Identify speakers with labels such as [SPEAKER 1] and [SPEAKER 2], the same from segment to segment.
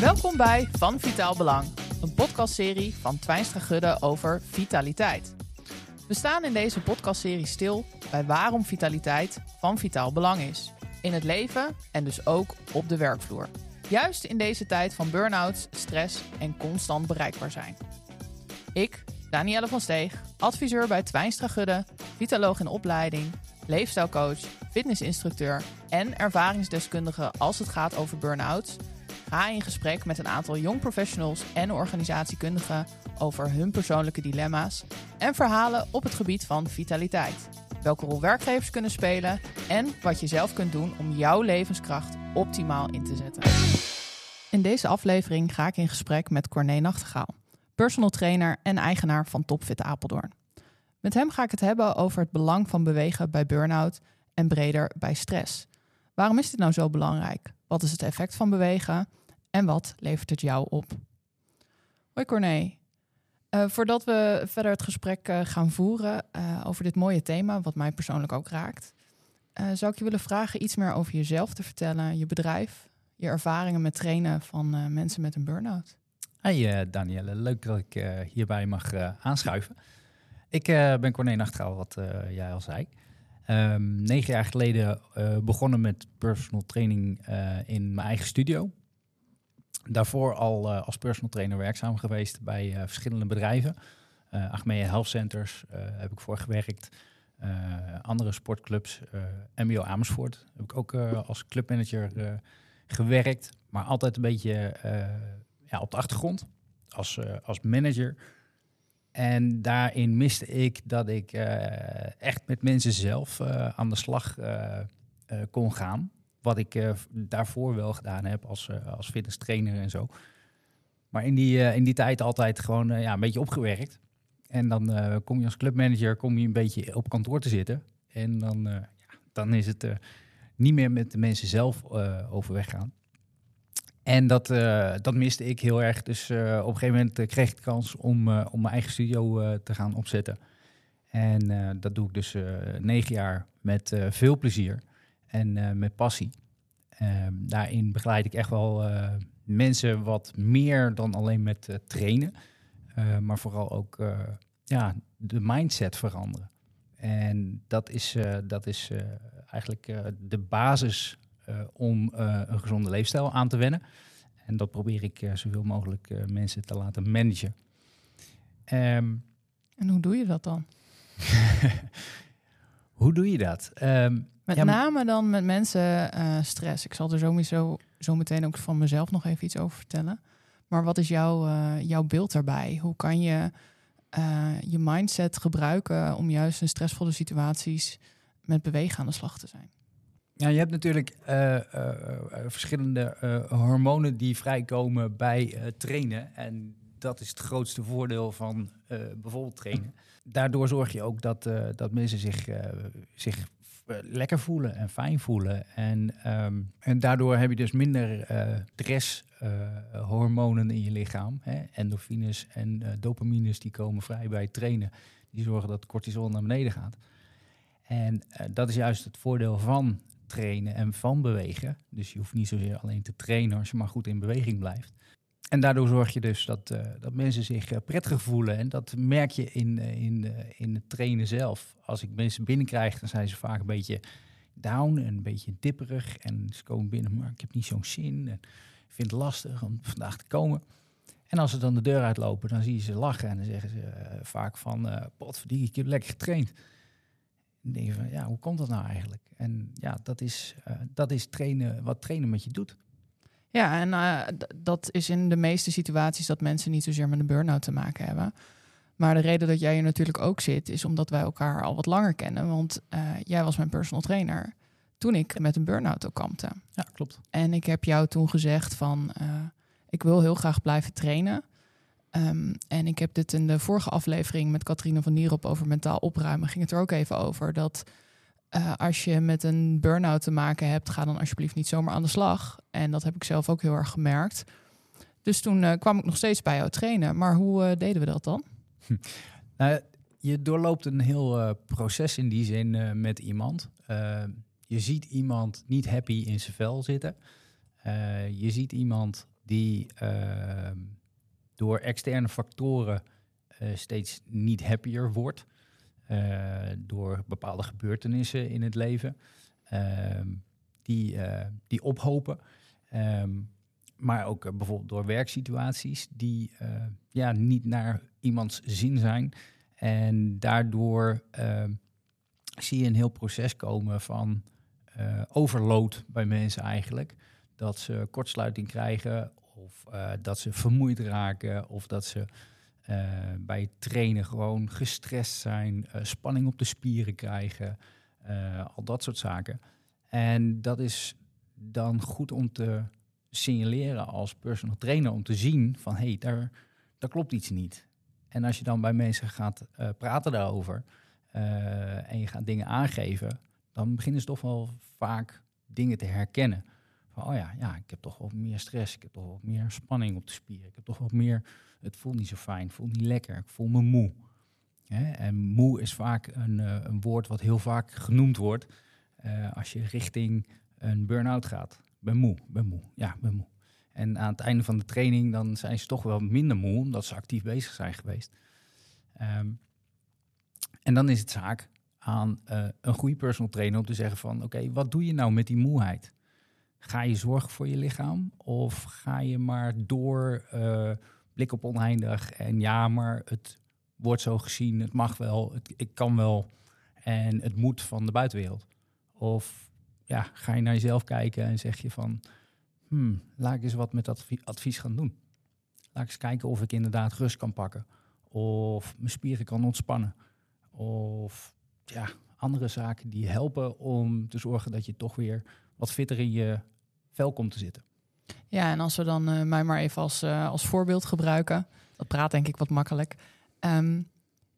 [SPEAKER 1] Welkom bij Van Vitaal Belang, een podcastserie van Twijnstra Gudde over vitaliteit. We staan in deze podcastserie stil bij waarom vitaliteit van vitaal belang is. In het leven en dus ook op de werkvloer. Juist in deze tijd van burn-outs, stress en constant bereikbaar zijn. Ik, Danielle van Steeg, adviseur bij Twijnstra Gudde, vitaloog in opleiding, leefstijlcoach, fitnessinstructeur en ervaringsdeskundige als het gaat over burn-outs, ga in gesprek met een aantal jong professionals en organisatiekundigen over hun persoonlijke dilemma's en verhalen op het gebied van vitaliteit. Welke rol werkgevers kunnen spelen en wat je zelf kunt doen om jouw levenskracht optimaal in te zetten. In deze aflevering ga ik in gesprek met Corné Nachtegaal, personal trainer en eigenaar van Topfit Apeldoorn. Met hem ga ik het hebben over het belang van bewegen bij burn-out en breder bij stress. Waarom is dit nou zo belangrijk? Wat is het effect van bewegen? En wat levert het jou op? Hoi Corné. Uh, voordat we verder het gesprek uh, gaan voeren uh, over dit mooie thema, wat mij persoonlijk ook raakt, zou ik je willen vragen iets meer over jezelf te vertellen, je bedrijf, je ervaringen met trainen van mensen met een burn-out.
[SPEAKER 2] Hey Danielle, leuk dat ik hierbij mag aanschuiven. Ik ben Corné Nachtgaal, wat jij al zei. Um, negen jaar geleden begonnen met personal training in mijn eigen studio daarvoor al uh, als personal trainer werkzaam geweest bij uh, verschillende bedrijven. Uh, Achmea Health Centers heb ik voor gewerkt. andere sportclubs, MBO Amersfoort heb ik ook als clubmanager gewerkt. Maar altijd een beetje ja, op de achtergrond als, als manager. En daarin miste ik dat ik echt met mensen zelf aan de slag kon gaan. Wat ik uh, daarvoor wel gedaan heb als, uh, als fitness trainer en zo. Maar in die, uh, in die tijd altijd gewoon ja, een beetje opgewerkt. En dan kom je als clubmanager kom je een beetje op kantoor te zitten. En dan, ja, dan is het niet meer met de mensen zelf overweg gaan. En dat, dat miste ik heel erg. Dus op een gegeven moment kreeg ik de kans om, om mijn eigen studio te gaan opzetten. En dat doe ik dus negen jaar met veel plezier en uh, met passie. Uh, daarin begeleid ik echt wel uh, mensen wat meer dan alleen met uh, trainen, maar vooral ook ja, de mindset veranderen. En dat is, dat is eigenlijk de basis om een gezonde leefstijl aan te wennen. En dat probeer ik zoveel mogelijk mensen te laten managen.
[SPEAKER 1] Um, en hoe doe je dat dan?
[SPEAKER 2] hoe doe je dat? Um,
[SPEAKER 1] met name dan met mensen uh, stress. Ik zal er sowieso zo meteen ook van mezelf nog even iets over vertellen. Maar wat is jouw, uh, jouw beeld daarbij? Hoe kan je uh, je mindset gebruiken om juist in stressvolle situaties met bewegen aan de slag te zijn?
[SPEAKER 2] Ja, je hebt natuurlijk verschillende hormonen die vrijkomen bij trainen. En dat is het grootste voordeel van bijvoorbeeld trainen. Daardoor zorg je ook dat, dat mensen zich, zich eh, lekker voelen en fijn voelen. En, ehm, en daardoor heb je dus minder uh, stresshormonen in je lichaam. Hè? Endorfines en uh, dopamines die komen vrij bij het trainen. Die zorgen dat cortisol naar beneden gaat. En dat is juist het voordeel van trainen en van bewegen. Dus je hoeft niet zozeer alleen te trainen als je maar goed in beweging blijft. En daardoor zorg je dus dat, uh, dat mensen zich uh, prettig voelen. En dat merk je in, uh, in, in het trainen zelf. Als ik mensen binnenkrijg, dan zijn ze vaak een beetje down en een beetje dipperig. En ze komen binnen, maar ik heb niet zo'n zin. En ik vind het lastig om vandaag te komen. En als ze dan de deur uitlopen, dan zie je ze lachen. En dan zeggen ze vaak van, uh, ik heb lekker getraind. En denk je van, ja, hoe komt dat nou eigenlijk? En ja, dat is, dat is trainen, wat trainen met je doet.
[SPEAKER 1] Ja, en uh, dat is in de meeste situaties dat mensen niet zozeer met een burn-out te maken hebben. Maar de reden dat jij hier natuurlijk ook zit, is omdat wij elkaar al wat langer kennen. Want uh, jij was mijn personal trainer toen ik met een burn-out ook kampte.
[SPEAKER 2] Ja, klopt.
[SPEAKER 1] En ik heb jou toen gezegd van, uh, ik wil heel graag blijven trainen. Um, en ik heb dit in de vorige aflevering met Katrine van Nierop over mentaal opruimen, ging het er ook even over. Dat uh, als je met een burn-out te maken hebt, ga dan alsjeblieft niet zomaar aan de slag. En dat heb ik zelf ook heel erg gemerkt. Dus toen uh, kwam ik nog steeds bij jou trainen. Maar hoe uh, deden we dat dan?
[SPEAKER 2] Nou, je doorloopt een heel proces in die zin met iemand. je ziet iemand niet happy in zijn vel zitten. je ziet iemand die door externe factoren eh, steeds niet happier wordt. Eh, door bepaalde gebeurtenissen in het leven. ehm, die, eh, die ophopen. Ehm, maar ook eh, bijvoorbeeld door werksituaties die ja, niet naar iemands zin zijn. En daardoor ehm, zie je een heel proces komen van eh, overload bij mensen eigenlijk. Dat ze kortsluiting krijgen of dat ze vermoeid raken of dat ze bij het trainen gewoon gestrest zijn, eh, spanning op de spieren krijgen, eh, al dat soort zaken. En dat is dan goed om te signaleren als personal trainer om te zien van hé, hey, daar, daar klopt iets niet. En als je dan bij mensen gaat eh, praten daarover eh, en je gaat dingen aangeven, dan beginnen ze toch wel vaak dingen te herkennen. Oh ja, ja, ik heb toch wel meer stress, ik heb toch wel meer spanning op de spieren, ik heb toch wel meer, het voelt niet zo fijn, het voelt niet lekker, ik voel me moe. Hè? En moe is vaak een, eh, een woord wat heel vaak genoemd wordt eh, als je richting een burn-out gaat. Ben moe, ben moe, ja, ben moe. En aan het einde van de training dan zijn ze toch wel minder moe, omdat ze actief bezig zijn geweest. Ehm, en dan is het zaak aan eh, een goede personal trainer om te zeggen van... oké, wat doe je nou met die moeheid? Ga je zorgen voor je lichaam? Of ga je maar door, eh, blik op oneindig... en ja, maar het wordt zo gezien, het mag wel, het, ik kan wel... en het moet van de buitenwereld? Of ja, ga je naar jezelf kijken en zeg je van... Hmm, laat eens wat met dat advi- advies gaan doen. Laat eens kijken of ik inderdaad rust kan pakken. Of mijn spieren kan ontspannen. Of ja, andere zaken die helpen om te zorgen dat je toch weer wat fitter in je vel komt te zitten.
[SPEAKER 1] Ja, en als we dan eh, mij maar even als, eh, als voorbeeld gebruiken. Dat praat denk ik wat makkelijk. Ehm,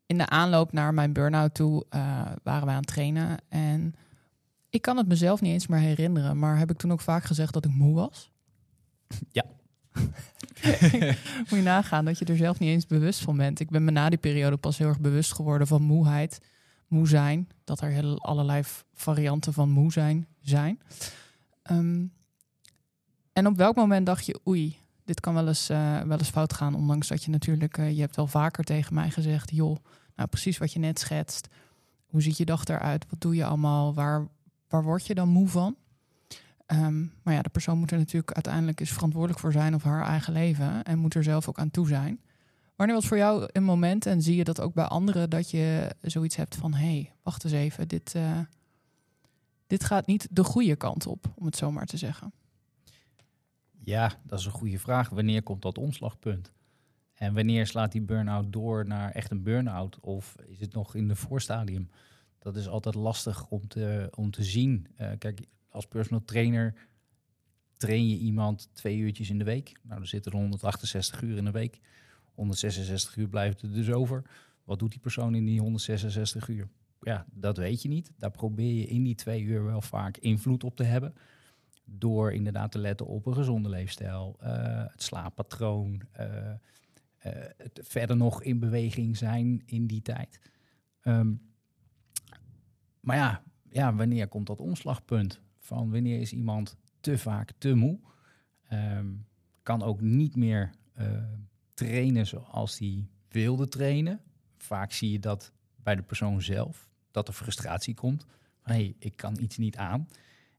[SPEAKER 1] in de aanloop naar mijn burn-out toe eh, waren wij aan het trainen. En ik kan het mezelf niet eens meer herinneren. Maar heb ik toen ook vaak gezegd dat ik moe was?
[SPEAKER 2] Ja.
[SPEAKER 1] Moet je nagaan dat je er zelf niet eens bewust van bent. Ik ben me na die periode pas heel erg bewust geworden van moeheid. Moe zijn. Dat er heel, allerlei varianten van moe zijn zijn. Ehm, en op welk moment dacht je, oei, dit kan wel eens, eh, wel eens fout gaan. Ondanks dat je natuurlijk, eh, je hebt wel vaker tegen mij gezegd, joh, nou precies wat je net schetst. Hoe ziet je dag eruit? Wat doe je allemaal? Waar, waar word je dan moe van? Ehm, maar ja, de persoon moet er natuurlijk uiteindelijk is verantwoordelijk voor zijn of haar eigen leven. En moet er zelf ook aan toe zijn. Wanneer was voor jou een moment, en zie je dat ook bij anderen, dat je zoiets hebt van: hé, hey, wacht eens even, dit, eh, dit gaat niet de goede kant op, om het zo maar te zeggen.
[SPEAKER 2] Ja, dat is een goede vraag. Wanneer komt dat omslagpunt? En wanneer slaat die burn-out door naar echt een burn-out? Of is het nog in de voorstadium? Dat is altijd lastig om te, om te zien. Eh, kijk, als personal trainer train je iemand twee uurtjes in de week. Nou, dan zitten er 168 uur in de week. 166 uur blijft er dus over. Wat doet die persoon in die 166 uur? Ja, dat weet je niet. Daar probeer je in die twee uur wel vaak invloed op te hebben. Door inderdaad te letten op een gezonde leefstijl, eh, het slaappatroon, eh, eh, het verder nog in beweging zijn in die tijd. Ehm, maar ja, ja, wanneer komt dat omslagpunt? Van wanneer is iemand te vaak te moe? Ehm, kan ook niet meer trainen zoals hij wilde trainen. Vaak zie je dat bij de persoon zelf, dat er frustratie komt. Hé, hey, ik kan iets niet aan.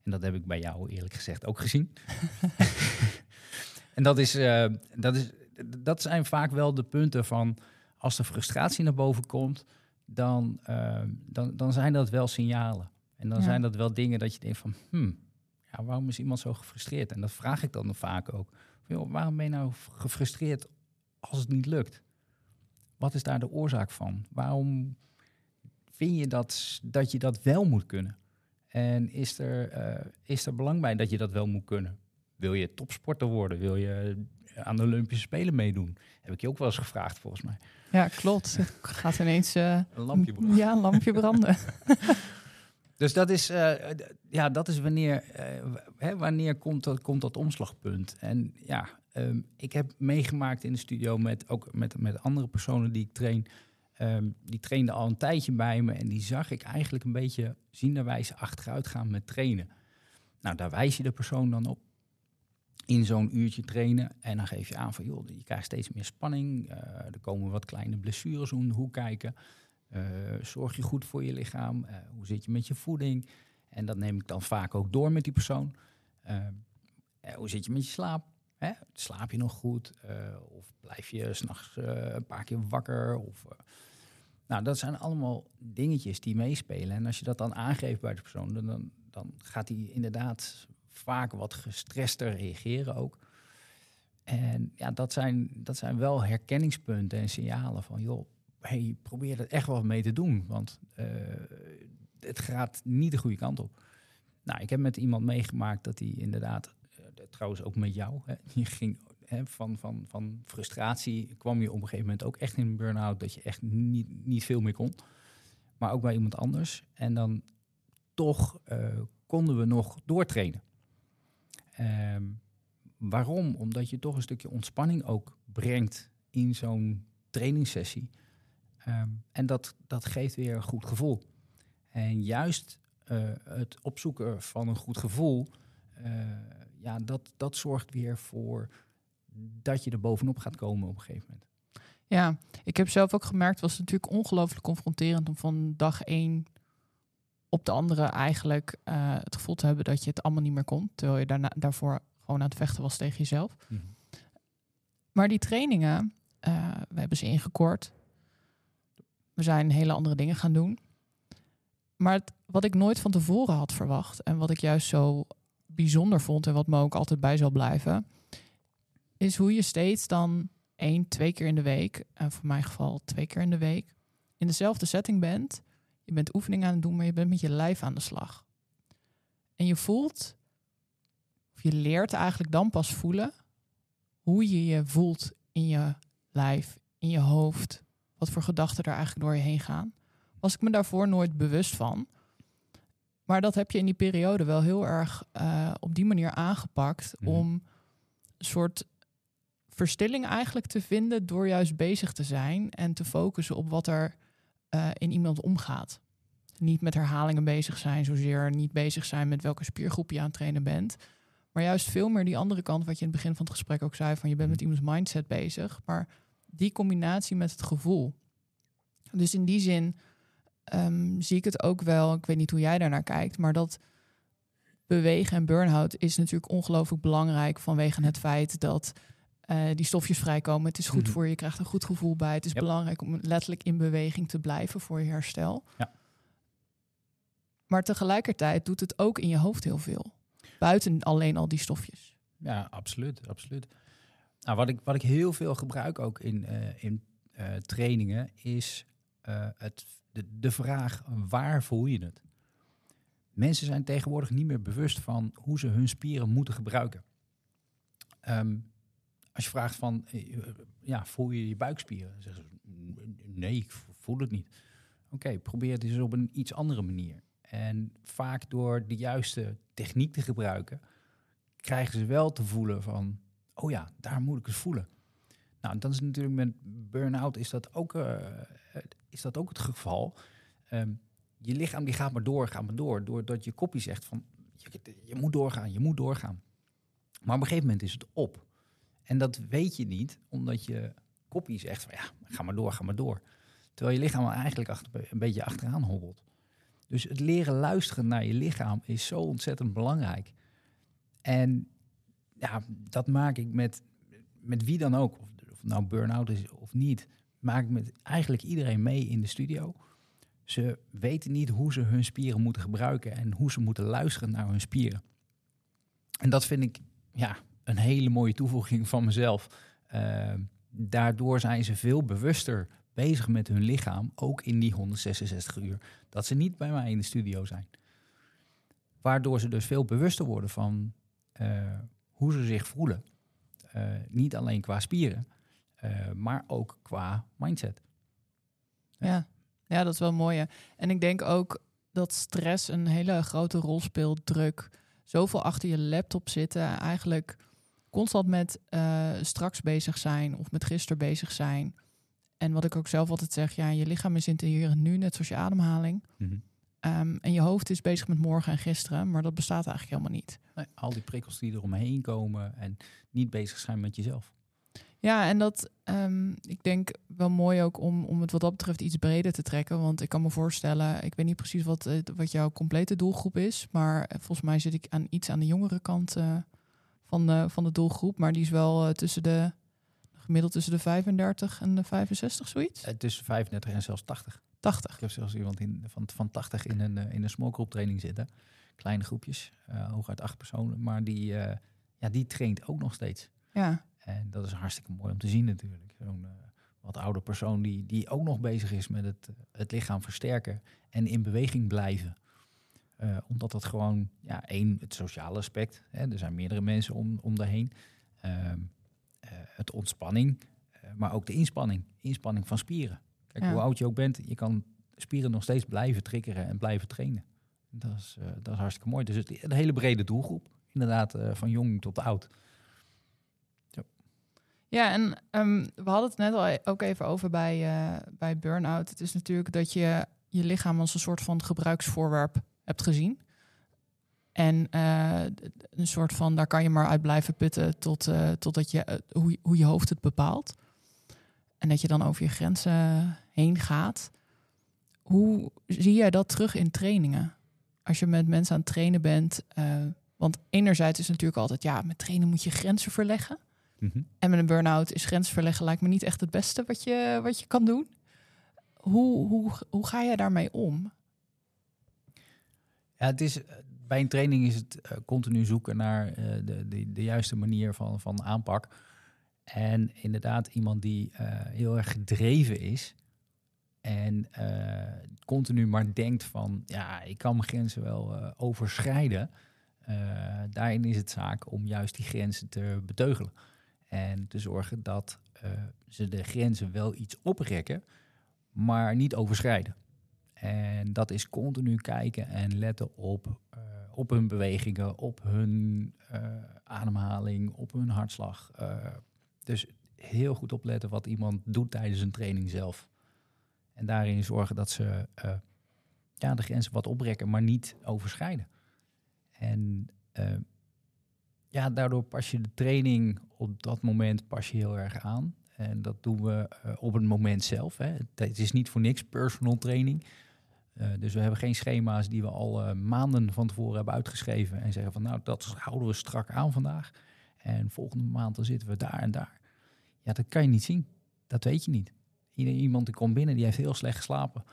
[SPEAKER 2] En dat heb ik bij jou eerlijk gezegd ook gezien. en dat, is, eh, dat, is, dat zijn vaak wel de punten van als er frustratie naar boven komt, dan, eh, dan, dan zijn dat wel signalen. En dan
[SPEAKER 1] Ja.
[SPEAKER 2] zijn dat wel dingen dat je denkt van, hmm, ja, waarom is iemand zo gefrustreerd? En dat vraag ik dan vaak ook. Van, joh, waarom ben je nou gefrustreerd als het niet lukt? Wat is daar de oorzaak van? Waarom vind je dat, dat je dat wel moet kunnen? En is er, eh, is er belang bij dat je dat wel moet kunnen? Wil je topsporter worden? Wil je aan de Olympische Spelen meedoen? Heb ik je ook wel eens gevraagd, volgens mij.
[SPEAKER 1] Ja, klopt. Het gaat ineens eh,
[SPEAKER 2] Een lampje branden.
[SPEAKER 1] ja, een lampje branden.
[SPEAKER 2] Dus dat is, eh, ja, dat is wanneer, eh, hè, wanneer komt dat, komt dat omslagpunt. En ja, ehm, ik heb meegemaakt in de studio met, ook met, met andere personen die ik train. Ehm, die trainden al een tijdje bij me en die zag ik eigenlijk een beetje zienderwijze achteruit gaan met trainen. Nou, daar wijs je de persoon dan op. in zo'n uurtje trainen. En dan geef je aan van, joh, je krijgt steeds meer spanning. Eh, er komen wat kleine blessures om de hoek kijken. Eh, zorg je goed voor je lichaam? Eh, hoe zit je met je voeding? En dat neem ik dan vaak ook door met die persoon. hoe zit je met je slaap? Hè? Slaap je nog goed? of blijf je s'nachts een paar keer wakker? Of, nou, dat zijn allemaal dingetjes die meespelen. En als je dat dan aangeeft bij de persoon, dan, dan gaat hij inderdaad vaak wat gestrester reageren ook. En ja, dat zijn, dat zijn wel herkenningspunten en signalen van, joh, hey, probeer er echt wat mee te doen. Want uh, het gaat niet de goede kant op. Nou, ik heb met iemand meegemaakt dat hij inderdaad, uh, trouwens ook met jou, hè, je ging van, van, van frustratie, kwam je op een gegeven moment ook echt in een burn-out, dat je echt niet, niet veel meer kon. Maar ook bij iemand anders. En dan toch uh, konden we nog doortrainen. Ehm, waarom? Omdat je toch een stukje ontspanning ook brengt in zo'n trainingssessie. Ehm, en dat, dat geeft weer een goed gevoel. En juist uh, het opzoeken van een goed gevoel, uh, ja, dat, dat zorgt weer voor dat je er bovenop gaat komen op een gegeven moment.
[SPEAKER 1] Ja, ik heb zelf ook gemerkt, was natuurlijk ongelooflijk confronterend om van dag één op de andere eigenlijk uh, het gevoel te hebben dat je het allemaal niet meer kon. Terwijl je daarna, daarvoor gewoon aan het vechten was tegen jezelf. Mm -hmm. Maar die trainingen, uh, we hebben ze ingekort. We zijn hele andere dingen gaan doen. Maar het, wat ik nooit van tevoren had verwacht en wat ik juist zo bijzonder vond en wat me ook altijd bij zal blijven, is hoe je steeds dan één, twee keer in de week, en voor mijn geval twee keer in de week, in dezelfde setting bent je bent oefeningen aan het doen, maar je bent met je lijf aan de slag. En je voelt, of je leert eigenlijk dan pas voelen, hoe je je voelt in je lijf, in je hoofd, wat voor gedachten er eigenlijk door je heen gaan. Was ik me daarvoor nooit bewust van. Maar dat heb je in die periode wel heel erg uh, op die manier aangepakt mm. om een soort verstilling eigenlijk te vinden door juist bezig te zijn en te focussen op wat er uh, in iemand omgaat. Niet met herhalingen bezig zijn, zozeer niet bezig zijn met welke spiergroep je aan het trainen bent. Maar juist veel meer die andere kant, wat je in het begin van het gesprek ook zei, van je bent met iemands mindset bezig. Maar die combinatie met het gevoel. Dus in die zin um, zie ik het ook wel, ik weet niet hoe jij daarnaar kijkt, maar dat bewegen en burn-out is natuurlijk ongelooflijk belangrijk vanwege het feit dat uh, die stofjes vrijkomen. Het is goed mhm. voor je, je krijgt een goed gevoel bij. Het is belangrijk om letterlijk in beweging te blijven voor je herstel. Ja. Maar tegelijkertijd doet het ook in je hoofd heel veel. Buiten alleen al die stofjes.
[SPEAKER 2] Ja, absoluut. absoluut. Nou, wat, ik, wat ik heel veel gebruik ook in, uh, in uh, trainingen is het, de, de vraag waar voel je het? Mensen zijn tegenwoordig niet meer bewust van hoe ze hun spieren moeten gebruiken. Um, als je vraagt van, eh, ja, voel je je buikspieren? Zeggen ze, nee, ik voel het niet. Oké, probeer het eens op een iets andere manier. En vaak door de juiste techniek te gebruiken, krijgen ze wel te voelen van, oh ja, daar moet ik eens voelen. Nou, dan is natuurlijk met burn-out is dat ook, uh, is dat ook het geval. Um, je lichaam die gaat maar door, gaat maar door, doordat je kopje zegt van, je, je moet doorgaan, je moet doorgaan. Maar op een gegeven moment is het op. En dat weet je niet, omdat je kopie zegt van ja, ga maar door, ga maar door. Terwijl je lichaam eigenlijk achter, een beetje achteraan hobbelt. Dus het leren luisteren naar je lichaam is zo ontzettend belangrijk. En ja, dat maak ik met, met wie dan ook, of, of nou burn-out is of niet, maak ik met eigenlijk iedereen mee in de studio. Ze weten niet hoe ze hun spieren moeten gebruiken en hoe ze moeten luisteren naar hun spieren. En dat vind ik, ja, een hele mooie toevoeging van mezelf. Uh, daardoor zijn ze veel bewuster bezig met hun lichaam, ook in die 166 uur, dat ze niet bij mij in de studio zijn. Waardoor ze dus veel bewuster worden van uh, hoe ze zich voelen. Uh, niet alleen qua spieren, maar ook qua mindset.
[SPEAKER 1] Ja. ja, dat is wel mooi. En ik denk ook dat stress een hele grote rol speelt, druk. Zoveel achter je laptop zitten, eigenlijk constant met uh, straks bezig zijn of met gisteren bezig zijn. En wat ik ook zelf altijd zeg, ja, je lichaam is in het hier en nu, net zoals je ademhaling. Mhm. Ehm, en je hoofd is bezig met morgen en gisteren, maar dat bestaat eigenlijk helemaal niet.
[SPEAKER 2] Nee, al die prikkels die eromheen komen en niet bezig zijn met jezelf.
[SPEAKER 1] Ja, en dat um, ik denk wel mooi ook om, om het wat dat betreft iets breder te trekken. Want ik kan me voorstellen, ik weet niet precies wat, eh, wat jouw complete doelgroep is. Maar eh, volgens mij zit ik aan iets aan de jongere kant uh, van, de, van de doelgroep. Maar die is wel uh, tussen de gemiddeld tussen de 35 en de 65, zoiets?
[SPEAKER 2] Uh, tussen 35 en zelfs 80.
[SPEAKER 1] 80.
[SPEAKER 2] Ik heb zelfs iemand in, van, van 80 in een, in een small group training zitten. Kleine groepjes, hooguit acht personen. Maar die, ja, die traint ook nog steeds.
[SPEAKER 1] Ja.
[SPEAKER 2] En dat is hartstikke mooi om te zien natuurlijk. Zo'n wat oude persoon die, die ook nog bezig is met het, het lichaam versterken en in beweging blijven. Uh, omdat dat gewoon, ja, één, het sociale aspect. Hè, er zijn meerdere mensen om, om daarheen. Uh, het ontspanning, maar ook de inspanning. Inspanning van spieren. Kijk, ja. hoe oud je ook bent, je kan spieren nog steeds blijven triggeren en blijven trainen. Dat is, dat is hartstikke mooi. Dus het, een hele brede doelgroep. Inderdaad, van jong tot oud.
[SPEAKER 1] Ja, en um, we hadden het net al ook even over bij, bij burn-out. Het is natuurlijk dat je je lichaam als een soort van gebruiksvoorwerp hebt gezien. En uh, een soort van, daar kan je maar uit blijven putten tot, uh, totdat je, hoe, hoe je hoofd het bepaalt. En dat je dan over je grenzen heen gaat. Hoe zie jij dat terug in trainingen? Als je met mensen aan het trainen bent. want enerzijds is natuurlijk altijd, ja, met trainen moet je grenzen verleggen.
[SPEAKER 2] Mm -hmm.
[SPEAKER 1] En met een burn-out is grens verleggen lijkt me niet echt het beste wat je, wat je kan doen. Hoe, hoe, hoe ga je daarmee om?
[SPEAKER 2] Ja, het is, bij een training is het uh, continu zoeken naar uh, de, de, de, juiste manier van, van aanpak. En inderdaad, iemand die heel erg gedreven is en continu maar denkt van, ja, ik kan mijn grenzen wel overschrijden. daarin is het zaak om juist die grenzen te beteugelen. En te zorgen dat ze de grenzen wel iets oprekken, maar niet overschrijden. En dat is continu kijken en letten op, uh, op hun bewegingen, op hun uh, ademhaling, op hun hartslag. dus heel goed opletten wat iemand doet tijdens een training zelf. En daarin zorgen dat ze ja, de grenzen wat oprekken, maar niet overschrijden. En ja, daardoor pas je de training op dat moment pas je heel erg aan. En dat doen we op het moment zelf. Hè. Het is niet voor niks personal training. Uh, dus we hebben geen schema's die we al uh, maanden van tevoren hebben uitgeschreven. En zeggen van nou, dat houden we strak aan vandaag. En volgende maand dan zitten we daar en daar. Ja, dat kan je niet zien. Dat weet je niet. Iemand die komt binnen, die heeft heel slecht geslapen.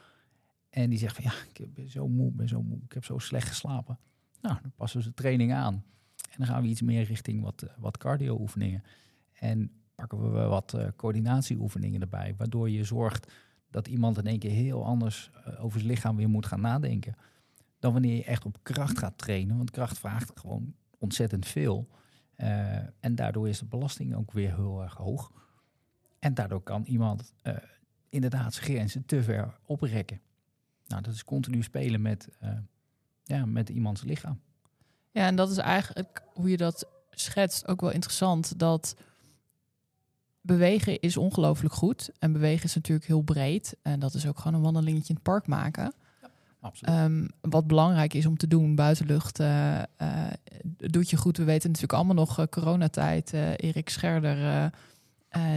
[SPEAKER 2] En die zegt van ja, ik ben zo moe, ben zo moe. Ik heb zo slecht geslapen. Nou, dan passen we de training aan. En dan gaan we iets meer richting wat, wat cardio-oefeningen. En pakken we wat uh, coördinatieoefeningen erbij, waardoor je zorgt dat iemand in één keer heel anders uh, over zijn lichaam weer moet gaan nadenken. Dan wanneer je echt op kracht gaat trainen. Want kracht vraagt gewoon ontzettend veel. Uh, en daardoor is de belasting ook weer heel erg hoog. En daardoor kan iemand inderdaad zijn grenzen te ver oprekken. Nou, dat is continu spelen met, ja, met iemands lichaam.
[SPEAKER 1] Ja, en dat is eigenlijk hoe je dat schetst ook wel interessant. Dat bewegen is ongelooflijk goed. En bewegen is natuurlijk heel breed. En dat is ook gewoon een wandelingetje in het park maken.
[SPEAKER 2] Ja, absoluut.
[SPEAKER 1] Um, wat belangrijk is om te doen, buitenlucht, uh, uh, doet je goed. We weten natuurlijk allemaal nog uh, coronatijd. Erik Scherder,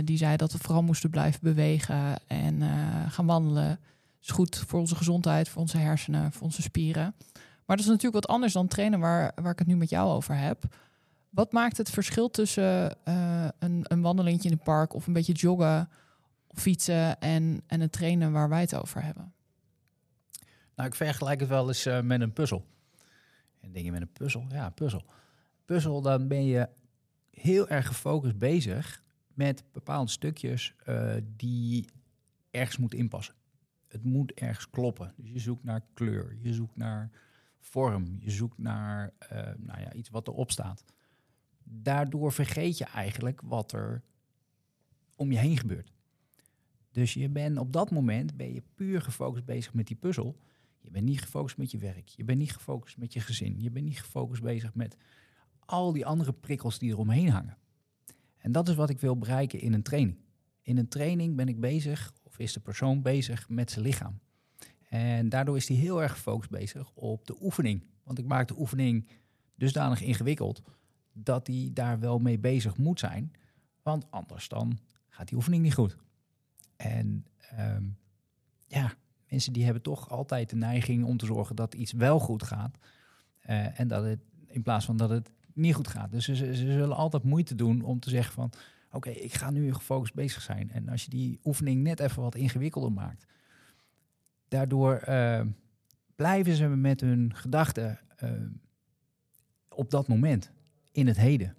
[SPEAKER 1] die zei dat we vooral moesten blijven bewegen en gaan wandelen. is goed voor onze gezondheid, voor onze hersenen, voor onze spieren. Maar dat is natuurlijk wat anders dan trainen waar, waar ik het nu met jou over heb. Wat maakt het verschil tussen uh, een, een wandelingetje in het park of een beetje joggen of fietsen en, en het trainen waar wij het over hebben?
[SPEAKER 2] Nou, ik vergelijk het wel eens uh, met een puzzel. En denk met een puzzel? Ja, puzzel. Puzzel, dan ben je heel erg gefocust bezig met bepaalde stukjes uh, die ergens moeten inpassen. Het moet ergens kloppen. Dus je zoekt naar kleur, je zoekt naar vorm. Je zoekt naar nou ja, iets wat erop staat. Daardoor vergeet je eigenlijk wat er om je heen gebeurt. Dus je bent op dat moment ben je puur gefocust bezig met die puzzel. Je bent niet gefocust met je werk. Je bent niet gefocust met je gezin. Je bent niet gefocust bezig met al die andere prikkels die er omheen hangen. En dat is wat ik wil bereiken in een training. In een training ben ik bezig, of is de persoon bezig met zijn lichaam. En daardoor is hij heel erg gefocust bezig op de oefening. Want ik maak de oefening dusdanig ingewikkeld dat hij daar wel mee bezig moet zijn. Want anders dan gaat die oefening niet goed. En ehm, ja, mensen die hebben toch altijd de neiging om te zorgen dat iets wel goed gaat. Eh, en dat het in plaats van dat het niet goed gaat. Dus ze, zullen altijd moeite doen om te zeggen van oké, ik ga nu gefocust bezig zijn. En als je die oefening net even wat ingewikkelder maakt, daardoor eh, blijven ze met hun gedachten eh, op dat moment, in het heden.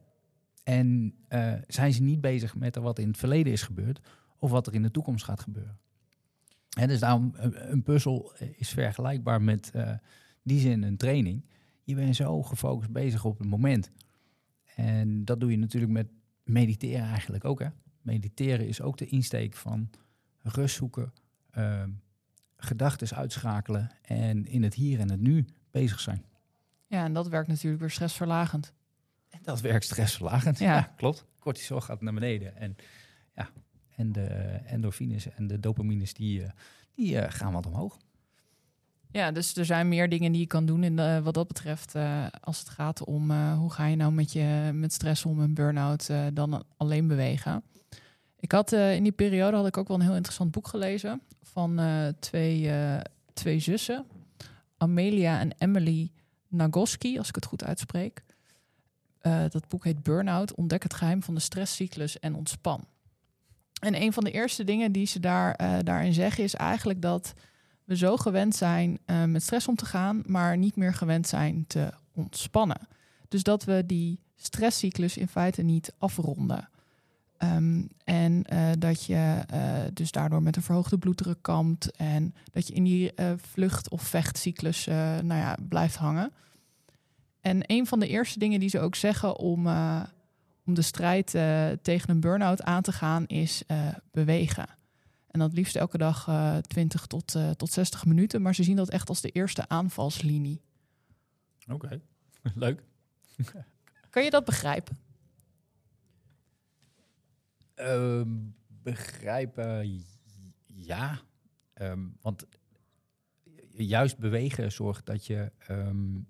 [SPEAKER 2] En uh, zijn ze niet bezig met wat in het verleden is gebeurd of wat er in de toekomst gaat gebeuren. En dus daarom, een puzzel is vergelijkbaar met die zin een training. Je bent zo gefocust bezig op het moment. En dat doe je natuurlijk met mediteren eigenlijk ook. Hè? Mediteren is ook de insteek van rust zoeken, uh, gedachten uitschakelen en in het hier en het nu bezig zijn.
[SPEAKER 1] Ja, en dat werkt natuurlijk weer stressverlagend.
[SPEAKER 2] En dat werkt stressverlagend, ja. ja klopt. Cortisol gaat naar beneden en, ja, en de endorfines en de dopamines die, eh, die uh, gaan wat omhoog.
[SPEAKER 1] Ja, dus er zijn meer dingen die je kan doen in de, wat dat betreft. Uh, als het gaat om uh, hoe ga je nou met, je, met stress om en burn-out dan alleen bewegen. Ik had in die periode had ik ook wel een heel interessant boek gelezen van twee, twee zussen. Amelia en Emily Nagoski, als ik het goed uitspreek. Dat boek heet Burnout, ontdek het geheim van de stresscyclus en ontspan. En een van de eerste dingen die ze daar, daarin zeggen is eigenlijk dat we zo gewend zijn uh, met stress om te gaan, maar niet meer gewend zijn te ontspannen. Dus dat we die stresscyclus in feite niet afronden. Um, en dat je dus daardoor met een verhoogde bloeddruk kampt en dat je in die vlucht- of vechtcyclus nou ja, blijft hangen. En een van de eerste dingen die ze ook zeggen om, om de strijd tegen een burn-out aan te gaan is bewegen. En dat liefst elke dag uh, 20 tot, uh, tot 60 minuten. Maar ze zien dat echt als de eerste aanvalslinie.
[SPEAKER 2] Oké, leuk.
[SPEAKER 1] kan je dat begrijpen?
[SPEAKER 2] Uh, begrijpen, ja. Um, want juist bewegen zorgt dat je um,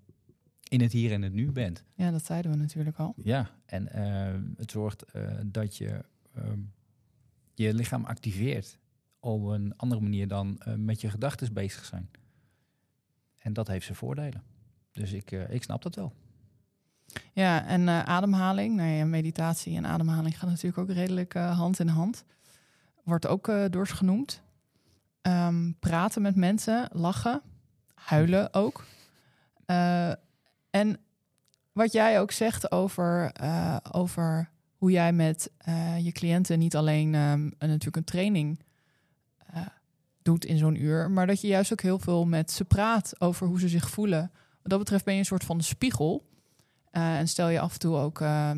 [SPEAKER 2] in het hier en het nu bent.
[SPEAKER 1] Ja, dat zeiden we natuurlijk al.
[SPEAKER 2] Ja, en uh, het zorgt uh, dat je um, je lichaam activeert op een andere manier dan uh, met je gedachten bezig zijn. En dat heeft zijn voordelen. Dus ik, uh, ik snap dat wel.
[SPEAKER 1] Ja, en uh, ademhaling, nou ja, meditatie en ademhaling gaan natuurlijk ook redelijk hand in hand. Wordt ook ze genoemd. Um, praten met mensen, lachen, huilen ook. En wat jij ook zegt over, over hoe jij met je cliënten niet alleen um, natuurlijk een training uh, doet in zo'n uur. Maar dat je juist ook heel veel met ze praat over hoe ze zich voelen. Wat dat betreft ben je een soort van spiegel. Uh, en stel je af en toe ook, uh,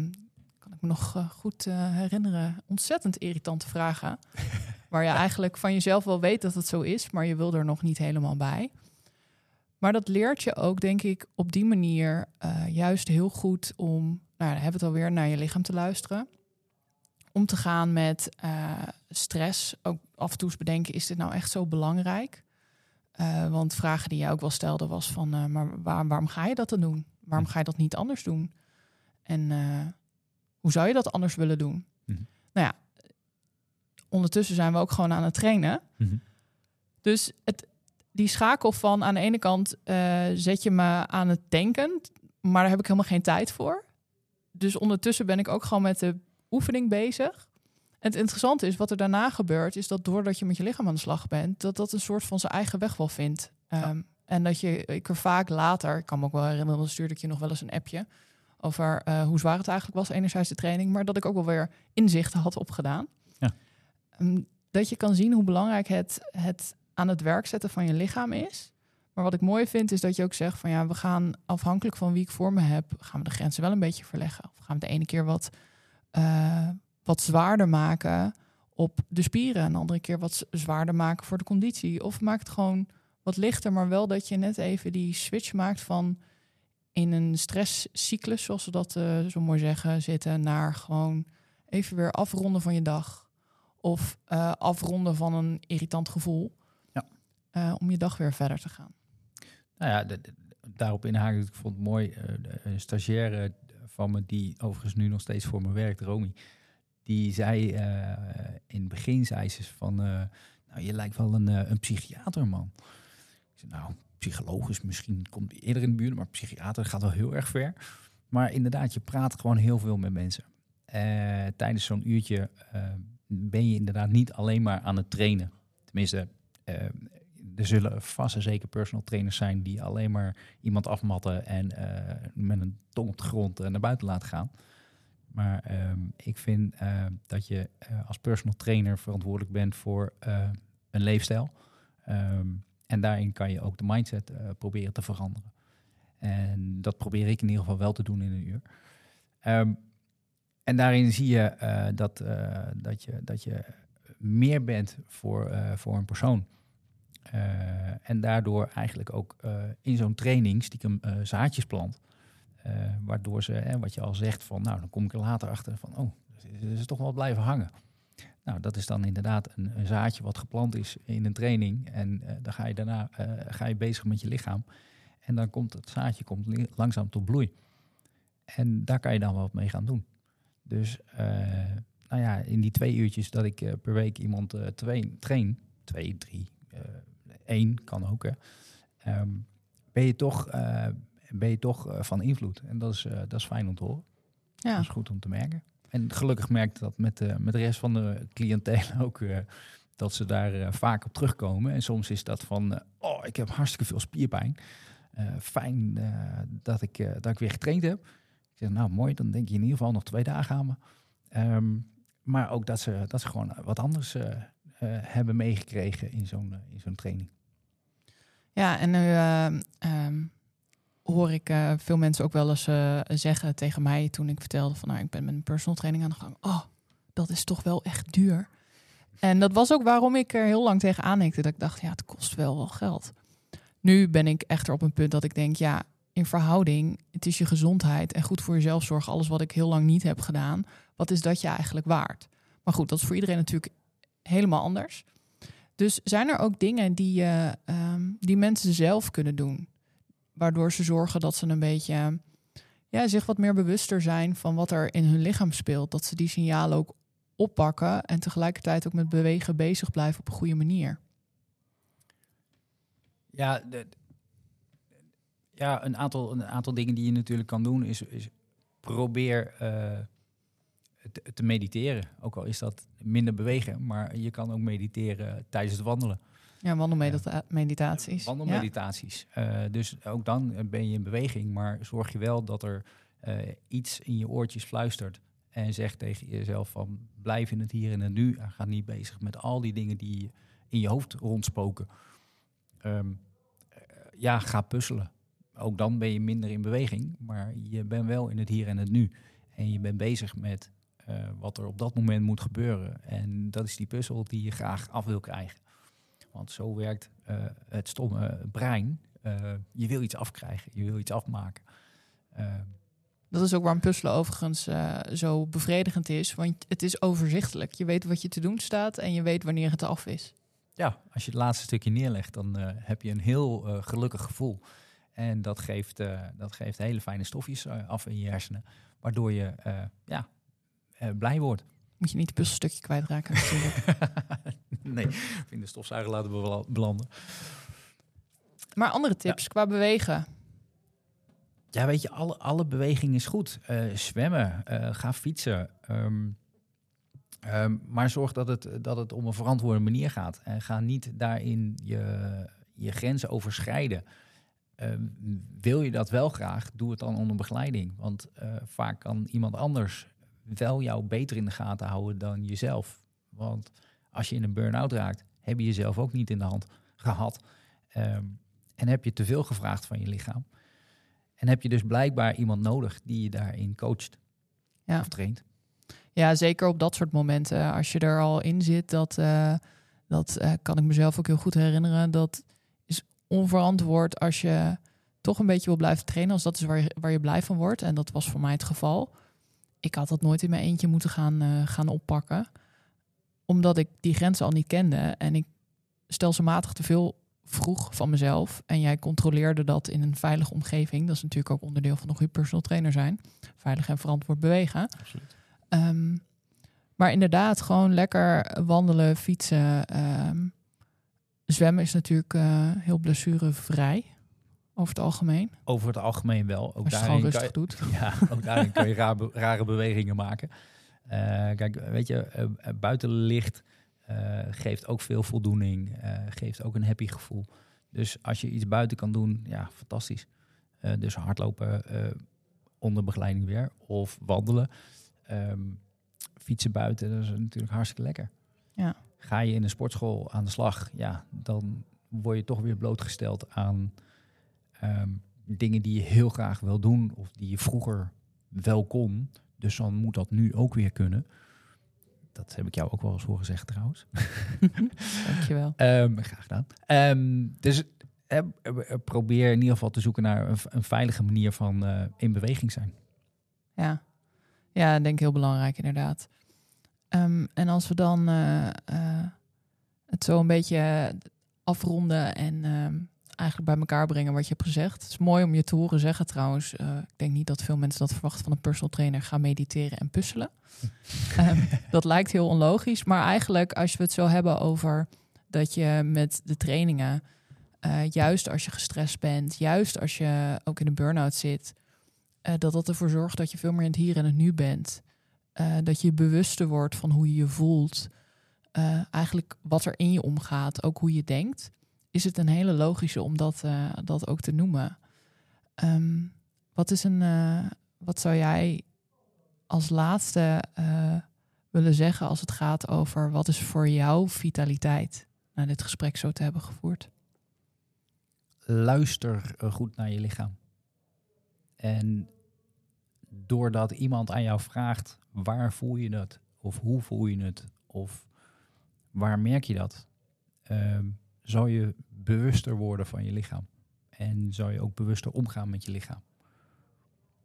[SPEAKER 1] kan ik me nog goed herinneren, ontzettend irritante vragen. waar je eigenlijk van jezelf wel weet dat het zo is, maar je wil er nog niet helemaal bij. Maar dat leert je ook, denk ik, op die manier juist heel goed om, nou, dan hebben we het alweer, naar je lichaam te luisteren om te gaan met uh, stress. Ook af en toe eens bedenken, is dit nou echt zo belangrijk? Uh, want vragen die jij ook wel stelde was van, maar waar, waarom ga je dat dan doen? Waarom ga je dat niet anders doen? En hoe zou je dat anders willen doen? Mm-hmm. Nou ja, ondertussen zijn we ook gewoon aan het trainen. Mm-hmm. Dus het, die schakel van aan de ene kant zet je me aan het denken, maar daar heb ik helemaal geen tijd voor. Dus ondertussen ben ik ook gewoon met de oefening bezig. En het interessante is, wat er daarna gebeurt, is dat doordat je met je lichaam aan de slag bent, dat dat een soort van zijn eigen weg wel vindt. Ja. Um, en dat je, ik er vaak later, ik kan me ook wel herinneren, dan stuurde ik je nog wel eens een appje over uh, hoe zwaar het eigenlijk was, enerzijds de training, maar dat ik ook wel weer inzichten had opgedaan. Ja. Um, dat je kan zien hoe belangrijk het, het aan het werk zetten van je lichaam is. Maar wat ik mooi vind, is dat je ook zegt van ja, we gaan afhankelijk van wie ik voor me heb, gaan we de grenzen wel een beetje verleggen. Of gaan we de ene keer wat uh, wat zwaarder maken op de spieren. En de andere keer wat zwaarder maken voor de conditie. Of maak het gewoon wat lichter, maar wel dat je net even die switch maakt van in een stresscyclus, zoals we dat uh, zo mooi zeggen, zitten naar gewoon even weer afronden van je dag. Of uh, afronden van een irritant gevoel. Eh, om je dag weer verder te gaan?
[SPEAKER 2] Nou ja, daarop inhaken. Ik vond het mooi. Uh, een stagiaire van me, die overigens nu nog steeds voor me werkt, Romy. Die zei uh, in het begin, zei ze van, nou, je lijkt wel een, een psychiater, man. Ik zei, nou, psychologisch misschien komt eerder in de buurt, maar psychiater gaat wel heel erg ver. Maar inderdaad, je praat gewoon heel veel met mensen. tijdens zo'n uurtje ben je inderdaad niet alleen maar aan het trainen. Tenminste, er zullen vast en zeker personal trainers zijn die alleen maar iemand afmatten en uh, met een tong op de grond uh, naar buiten laten gaan. Maar um, ik vind uh, dat je als personal trainer verantwoordelijk bent voor een leefstijl. Um, en daarin kan je ook de mindset proberen te veranderen. En dat probeer ik in ieder geval wel te doen in een uur. Um, en daarin zie je dat, dat, je dat je meer bent voor, voor een persoon. Uh, en daardoor eigenlijk ook uh, in zo'n training stiekem uh, zaadjes plant. waardoor ze, hè, wat je al zegt, van nou, dan kom ik er later achter van, oh, ze is toch wel blijven hangen. Nou, dat is dan inderdaad een, zaadje wat geplant is in een training. En dan ga je daarna ga je bezig met je lichaam. En dan komt het zaadje komt langzaam tot bloei. En daar kan je dan wat mee gaan doen. Dus nou ja, in die twee uurtjes dat ik per week iemand twee, train, twee, drie, één kan ook, hè, ehm, ben je toch, uh, ben je toch uh, van invloed. En dat is, uh, dat is fijn om te horen. Ja. Dat is goed om te merken. En gelukkig merkt dat met, met de rest van de cliëntelen ook dat ze daar vaak op terugkomen. En soms is dat van, oh, ik heb hartstikke veel spierpijn. fijn dat, ik, dat ik weer getraind heb. Ik zeg, nou mooi, dan denk je in ieder geval nog twee dagen aan me. Um, maar ook dat ze, dat ze gewoon wat anders hebben meegekregen in zo'n in zo'n training.
[SPEAKER 1] Ja, en nu uh, um, hoor ik veel mensen ook wel eens zeggen tegen mij toen ik vertelde van nou, ik ben met een personal training aan de gang. Oh, dat is toch wel echt duur. En dat was ook waarom ik er heel lang tegen aanhikte. Dat ik dacht, ja, het kost wel wel geld. Nu ben ik echter op een punt dat ik denk, ja, in verhouding, het is je gezondheid en goed voor jezelf zorgen, alles wat ik heel lang niet heb gedaan, wat is dat je eigenlijk waard? Maar goed, dat is voor iedereen natuurlijk helemaal anders. Dus zijn er ook dingen die, uh, die mensen zelf kunnen doen, waardoor ze zorgen dat ze een beetje ja, zich wat meer bewuster zijn van wat er in hun lichaam speelt, dat ze die signalen ook oppakken en tegelijkertijd ook met bewegen bezig blijven op een goede manier?
[SPEAKER 2] Ja, de, ja een, aantal, een aantal dingen die je natuurlijk kan doen is, is probeer uh, te, te, mediteren. Ook al is dat minder bewegen, maar je kan ook mediteren tijdens het wandelen.
[SPEAKER 1] Ja, wandelmeditaties.
[SPEAKER 2] wandelmeditaties. Ja. Uh, dus ook dan ben je in beweging, maar zorg je wel dat er uh, iets in je oortjes fluistert. En zeg tegen jezelf van blijf in het hier en het nu. En ga niet bezig met al die dingen die in je hoofd rondspoken. Um, ja, ga puzzelen. Ook dan ben je minder in beweging, maar je bent wel in het hier en het nu. En je bent bezig met uh, wat er op dat moment moet gebeuren. En dat is die puzzel die je graag af wil krijgen. Want zo werkt uh, het stomme brein. Uh, je wil iets afkrijgen, je wil iets afmaken.
[SPEAKER 1] dat is ook waarom puzzelen overigens zo bevredigend is. Want het is overzichtelijk. Je weet wat je te doen staat en je weet wanneer het af is.
[SPEAKER 2] Ja, als je het laatste stukje neerlegt, dan heb je een heel gelukkig gevoel. En dat geeft, dat geeft hele fijne stofjes af in je hersenen. Waardoor je ja, blij wordt.
[SPEAKER 1] Moet je niet het puzzelstukje kwijtraken natuurlijk.
[SPEAKER 2] nee, in de stofzuiger laten belanden.
[SPEAKER 1] Maar andere tips qua bewegen?
[SPEAKER 2] Ja, weet je, alle, alle beweging is goed. Uh, zwemmen, uh, ga fietsen. Um, um, maar zorg dat het, dat het op een verantwoorde manier gaat. En ga niet daarin je, je grenzen overschrijden. Uh, wil je dat wel graag, doe het dan onder begeleiding. Want vaak kan iemand anders wel jou beter in de gaten houden dan jezelf. Want als je in een burn-out raakt, heb je jezelf ook niet in de hand gehad. Um, en heb je te veel gevraagd van je lichaam. En heb je dus blijkbaar iemand nodig die je daarin coacht ja. of traint.
[SPEAKER 1] Ja, zeker op dat soort momenten. Als je er al in zit, dat, uh, dat uh, kan ik mezelf ook heel goed herinneren. Dat is onverantwoord als je toch een beetje wil blijven trainen. Als dat is waar je, waar je blij van wordt. En dat was voor mij het geval ik had dat nooit in mijn eentje moeten gaan, uh, gaan oppakken. Omdat ik die grenzen al niet kende. En ik stelselmatig te veel vroeg van mezelf en jij controleerde dat in een veilige omgeving, dat is natuurlijk ook onderdeel van een goede personal trainer zijn. Veilig en verantwoord bewegen.
[SPEAKER 2] Absoluut.
[SPEAKER 1] Ehm, maar inderdaad, gewoon lekker wandelen, fietsen. ehm, zwemmen is natuurlijk eh, heel blessurevrij over het algemeen.
[SPEAKER 2] Over het algemeen wel. Ook
[SPEAKER 1] Als je het
[SPEAKER 2] daarin
[SPEAKER 1] gewoon rustig doet.
[SPEAKER 2] je, ja, ook daarin kun je rare, rare bewegingen maken. Eh, kijk, weet je, eh, eh, buitenlicht geeft ook veel voldoening. geeft ook een happy gevoel. Dus als je iets buiten kan doen, ja, fantastisch. Dus hardlopen onder begeleiding weer. Of wandelen. Ehm, fietsen buiten, dat is natuurlijk hartstikke lekker.
[SPEAKER 1] Ja.
[SPEAKER 2] Ga je in een sportschool aan de slag, ja, dan word je toch weer blootgesteld aan ehm, dingen die je heel graag wil doen. Of die je vroeger wel kon. Dus dan moet dat nu ook weer kunnen. Dat heb ik jou ook wel eens horen zeggen trouwens.
[SPEAKER 1] Dankjewel.
[SPEAKER 2] Ehm graag gedaan. Ehm, dus eh, probeer in ieder geval te zoeken naar een, een veilige manier van eh, in beweging zijn.
[SPEAKER 1] Ja, ja denk ik heel belangrijk inderdaad. En als we dan eh, eh, het zo een beetje afronden en eigenlijk bij elkaar brengen wat je hebt gezegd. Het is mooi om je te horen zeggen trouwens. eh, ik denk niet dat veel mensen dat verwachten van een personal trainer. Ga mediteren en puzzelen. Ehm, dat lijkt heel onlogisch. Maar eigenlijk als we het zo hebben over dat je met de trainingen... eh, juist als je gestrest bent, juist als je ook in een burn-out zit... eh, dat dat ervoor zorgt dat je veel meer in het hier en het nu bent. Dat je bewuster wordt van hoe je je voelt. Eigenlijk wat er in je omgaat, ook hoe je denkt. Is het een hele logische om dat, eh, dat ook te noemen. Ehm, wat, is een, eh, wat zou jij als laatste eh, willen zeggen als het gaat over wat is voor jou vitaliteit? Na dit gesprek zo te hebben gevoerd.
[SPEAKER 2] Luister goed naar je lichaam. En doordat iemand aan jou vraagt, waar voel je dat? Of hoe voel je het? Of waar merk je dat? Ehm, zou je bewuster worden van je lichaam. En zou je ook bewuster omgaan met je lichaam.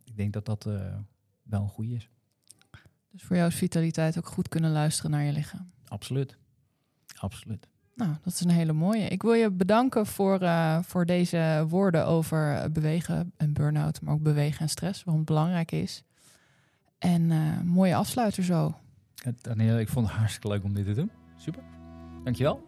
[SPEAKER 2] Ik denk dat dat eh, wel een goede is.
[SPEAKER 1] Dus voor jou is vitaliteit ook goed kunnen luisteren naar je lichaam.
[SPEAKER 2] Absoluut. Absoluut.
[SPEAKER 1] Nou, dat is een hele mooie. Ik wil je bedanken voor, eh, voor deze woorden over eh, bewegen en burn-out, maar ook bewegen en stress, waarom het belangrijk is. En mooie afsluiter zo.
[SPEAKER 2] Daniel, ik vond het hartstikke leuk om dit te doen. Super. Dankjewel.